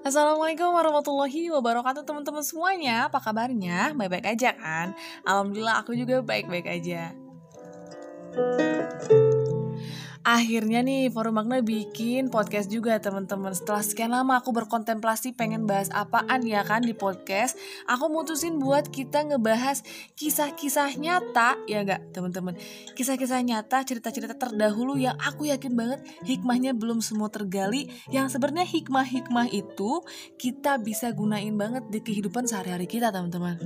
Assalamualaikum warahmatullahi wabarakatuh teman-teman semuanya Apa kabarnya? Baik-baik aja kan? Alhamdulillah aku juga baik-baik aja Akhirnya nih Forum Magna bikin podcast juga teman-teman. Setelah sekian lama aku berkontemplasi pengen bahas apaan ya kan di podcast, aku mutusin buat kita ngebahas kisah-kisah nyata ya enggak teman-teman. Kisah-kisah nyata, cerita-cerita terdahulu yang aku yakin banget hikmahnya belum semua tergali. Yang sebenarnya hikmah-hikmah itu kita bisa gunain banget di kehidupan sehari-hari kita teman-teman.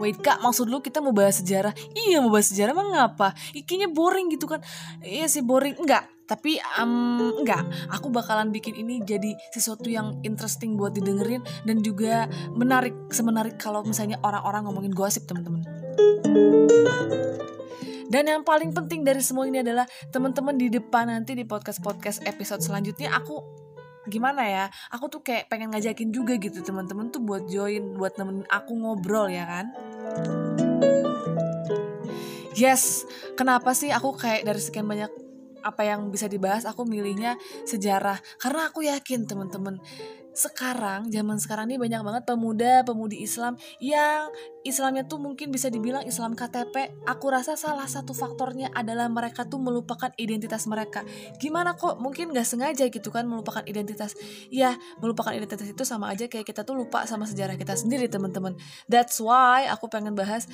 Wait kak, maksud lu kita mau bahas sejarah? Iya mau bahas sejarah emang ngapa? Ikinya boring gitu kan? Iya sih boring, enggak tapi um, enggak aku bakalan bikin ini jadi sesuatu yang interesting buat didengerin dan juga menarik semenarik kalau misalnya orang-orang ngomongin gosip teman-teman dan yang paling penting dari semua ini adalah teman-teman di depan nanti di podcast-podcast episode selanjutnya aku gimana ya aku tuh kayak pengen ngajakin juga gitu teman-teman tuh buat join buat nemenin aku ngobrol ya kan? Yes kenapa sih aku kayak dari sekian banyak apa yang bisa dibahas aku milihnya sejarah karena aku yakin teman-teman sekarang zaman sekarang ini banyak banget pemuda-pemudi Islam yang Islamnya tuh mungkin bisa dibilang Islam KTP. Aku rasa salah satu faktornya adalah mereka tuh melupakan identitas mereka. Gimana kok mungkin gak sengaja gitu kan melupakan identitas. Ya melupakan identitas itu sama aja kayak kita tuh lupa sama sejarah kita sendiri teman-teman. That's why aku pengen bahas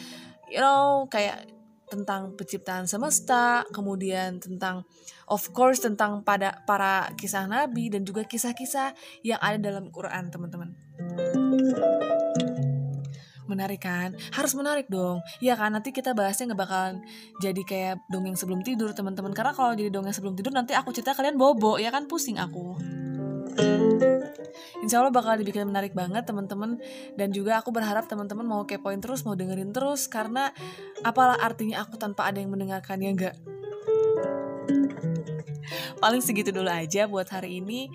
you know kayak tentang penciptaan semesta, kemudian tentang of course tentang pada para kisah nabi dan juga kisah-kisah yang ada dalam Quran, teman-teman. Menarik kan? Harus menarik dong. Ya kan nanti kita bahasnya nggak bakalan jadi kayak dongeng sebelum tidur, teman-teman. Karena kalau jadi dongeng sebelum tidur nanti aku cerita kalian bobo, ya kan pusing aku. Insya Allah bakal dibikin menarik banget teman-teman. Dan juga aku berharap teman-teman mau kepoin terus mau dengerin terus karena apalah artinya aku tanpa ada yang mendengarkannya enggak paling segitu dulu aja buat hari ini.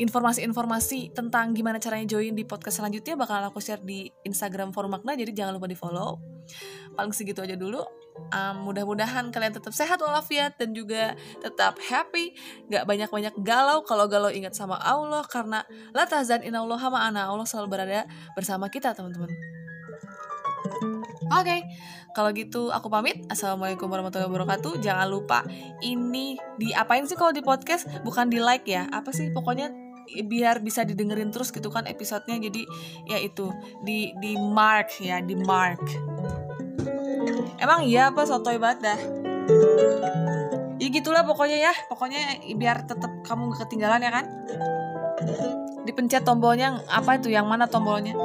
Informasi-informasi um, tentang gimana caranya join di podcast selanjutnya bakal aku share di Instagram Forum Makna jadi jangan lupa di follow paling segitu aja dulu. Um, mudah-mudahan kalian tetap sehat walafiat dan juga tetap happy. Gak banyak-banyak galau kalau galau ingat sama Allah karena la tahzan inallah ma'ana. Allah selalu berada bersama kita teman-teman Oke, okay. kalau gitu aku pamit. Assalamualaikum warahmatullahi wabarakatuh. Jangan lupa ini diapain sih kalau di podcast? Bukan di like ya. Apa sih? Pokoknya biar bisa didengerin terus gitu kan episodenya. Jadi ya itu di di mark ya di mark. Emang iya apa sotoy banget dah. Ya gitulah pokoknya ya. Pokoknya biar tetap kamu gak ketinggalan ya kan. Dipencet tombolnya apa itu? Yang mana tombolnya?